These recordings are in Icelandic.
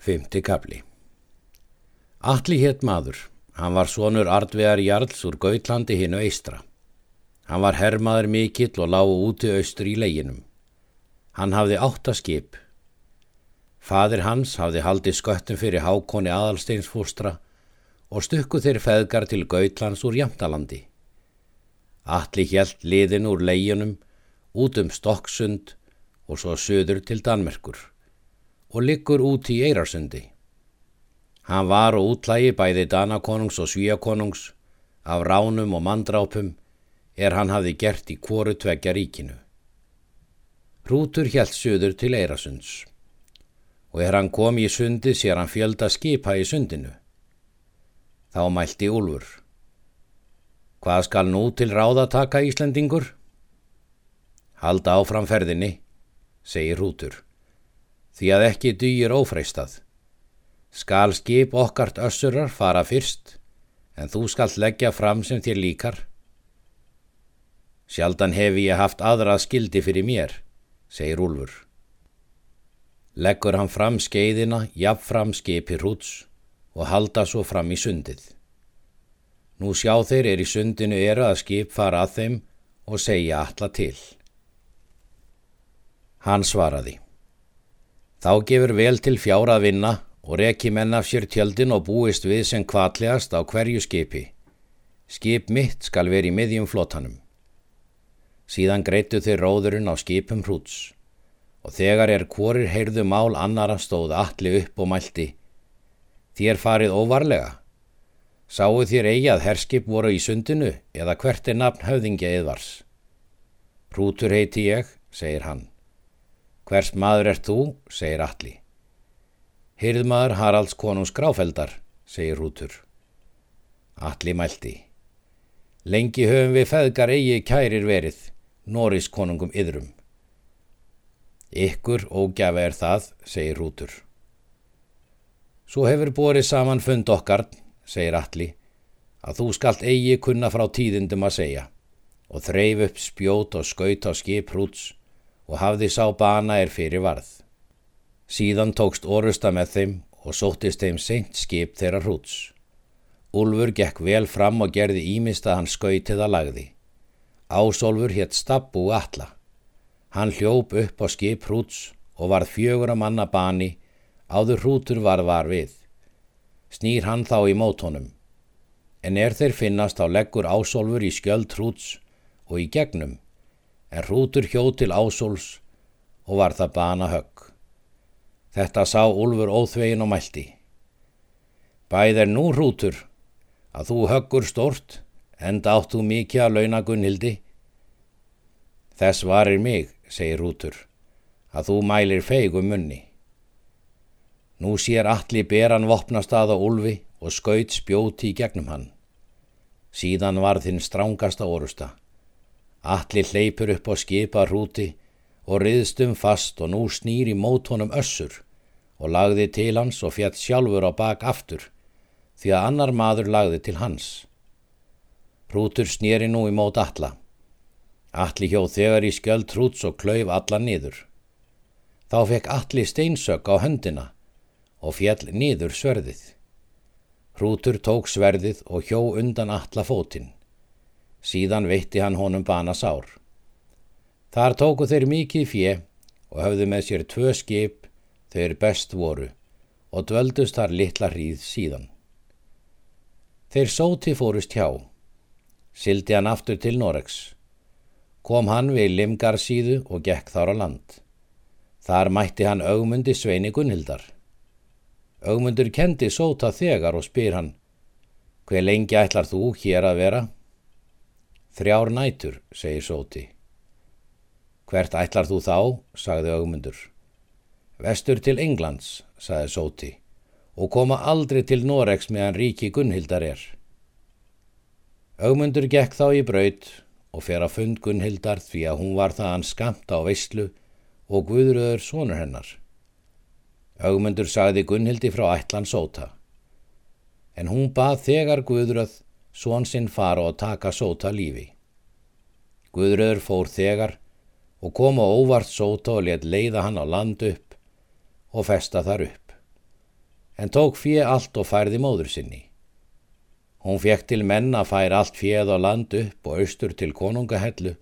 Fymti kapli Alli hétt maður. Hann var sonur Ardvegar Jarls úr Gautlandi hinnu eistra. Hann var hermaður mikill og lágu úti austur í leginum. Hann hafði áttaskip. Fadir hans hafði haldið sköttum fyrir hákoni aðalsteinsfústra og stukku þeir feðgar til Gautlands úr Jamtalandi. Alli hjælt liðin úr leginum út um Stokksund og svo söður til Danmerkur og liggur út í Eirarsundi. Hann var og útlægi bæði Danakonungs og Svíakonungs af ránum og mandrápum er hann hafði gert í kvoru tveggja ríkinu. Hrútur hjælt söður til Eirasunds og er hann kom í sundi sér hann fjölda skipa í sundinu. Þá mælti Úlfur. Hvað skal nú til ráða taka Íslendingur? Halda áfram ferðinni, segir Hrútur, því að ekki dýir ófreistað. Skal skip okkart össurar fara fyrst, en þú skalt leggja fram sem þér líkar. Sjaldan hefi ég haft aðrað skildi fyrir mér, segir Úlfur. Leggur hann fram skeiðina, jafn fram skipi hrúts og halda svo fram í sundið. Nú sjá þeir er í sundinu eru að skip fara að þeim og segja alla til. Hann svaraði. Þá gefur vel til fjára að vinna og reki menn af sér tjöldin og búist við sem kvatlegast á hverju skipi. Skip mitt skal veri í miðjum flottanum. Síðan greitu þeir róðurinn á skipum hrúts og þegar er hvorir heyrðu mál annara stóð allir upp og mælti. Þér farið óvarlega. Sáu þér eigi að herskip voru í sundinu eða hvert er nafn höfðingja eðvars? Hrútur heiti ég, segir hann. Hvers maður ert þú, segir allir. Hyrðmaður Haralds konungs gráfeldar, segir Hrútur. Allir mælti. Lengi höfum við feðgar eigi kærir verið, Norris konungum yðrum. Ykkur ógjafa er það, segir Hrútur. Svo hefur borið saman fund okkar, segir Alli, að þú skalt eigi kunna frá tíðindum að segja og þreif upp spjót og skaut á skip Hrúts og hafði sá bana er fyrir varð. Síðan tókst orusta með þeim og sóttist þeim seint skip þeirra Hrúts. Úlfur gekk vel fram og gerði ímist að hann skautið að lagði. Ásólfur hétt Stabbu Alla. Hann hljóp upp á skip hrúts og varð fjögur að manna bani, áður hrútur varð var við. Snýr hann þá í mótónum. En er þeir finnast á leggur ásólfur í skjöld hrúts og í gegnum, en hrútur hjó til ásóls og var það bana högg. Þetta sá Úlfur óþvegin og mælti. Bæð er nú hrútur, að þú höggur stort, enda áttu mikið að launa Gunnhildi. Þess varir mig, segir Rútur, að þú mælir feigum munni. Nú sér allir beran vopnast aða Úlfi og skaut spjóti í gegnum hann. Síðan var þinn strángasta orusta. Allir hleypur upp á skipa Rúti og riðstum fast og nú snýr í mót honum össur og lagði til hans og fjett sjálfur á bak aftur því að annar maður lagði til hans. Hrútur snýri nú í mót alla. Alli hjó þegar í skjöld hrúts og klauf alla niður. Þá fekk alli steinsök á höndina og fjall niður sverðið. Hrútur tók sverðið og hjó undan alla fótinn. Síðan veitti hann honum bana sár. Þar tóku þeir mikið fjö og höfðu með sér tvö skip þeir best voru og dvöldust þar litla hríð síðan. Þeir sóti fórust hjá. Sildi hann aftur til Noregs kom hann við Limgarsíðu og gekk þar á land. Þar mætti hann augmundi Sveini Gunnhildar. Augmundur kendi sóta þegar og spyr hann, hver lengi ætlar þú hér að vera? Þrjár nætur, segir sóti. Hvert ætlar þú þá, sagði augmundur. Vestur til Englands, sagði sóti, og koma aldrei til Noregs meðan ríki Gunnhildar er. Augmundur gekk þá í braut og fer að fund Gunnhildar því að hún var það hann skamta á veistlu og Guðröður sonur hennar. Augmundur sagði Gunnhildi frá ætlan sóta. En hún bað þegar Guðröð svon sinn fara og taka sóta lífi. Guðröður fór þegar og kom á óvart sóta og let leiða hann á land upp og festa þar upp. en tók fjö allt og færði móður sinni. Hún fekk til menn að færa allt fjöð á land upp og austur til konungahellu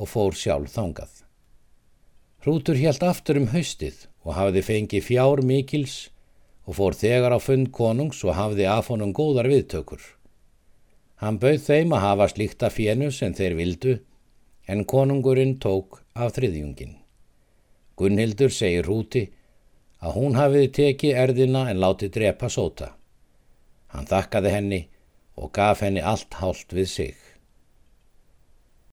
og fór sjálf þangað. Hrútur helt aftur um haustið og hafði fengið fjár mikils og fór þegar á fund konungs og hafði af honum góðar viðtökur. Hann bauð þeim að hafa slíkta fjennu sem þeir vildu en konungurinn tók af þriðjungin. Gunnhildur segir Rúti að hún hafiði tekið erðina en látið drepa sóta. Hann þakkaði henni og gaf henni allt hált við sig.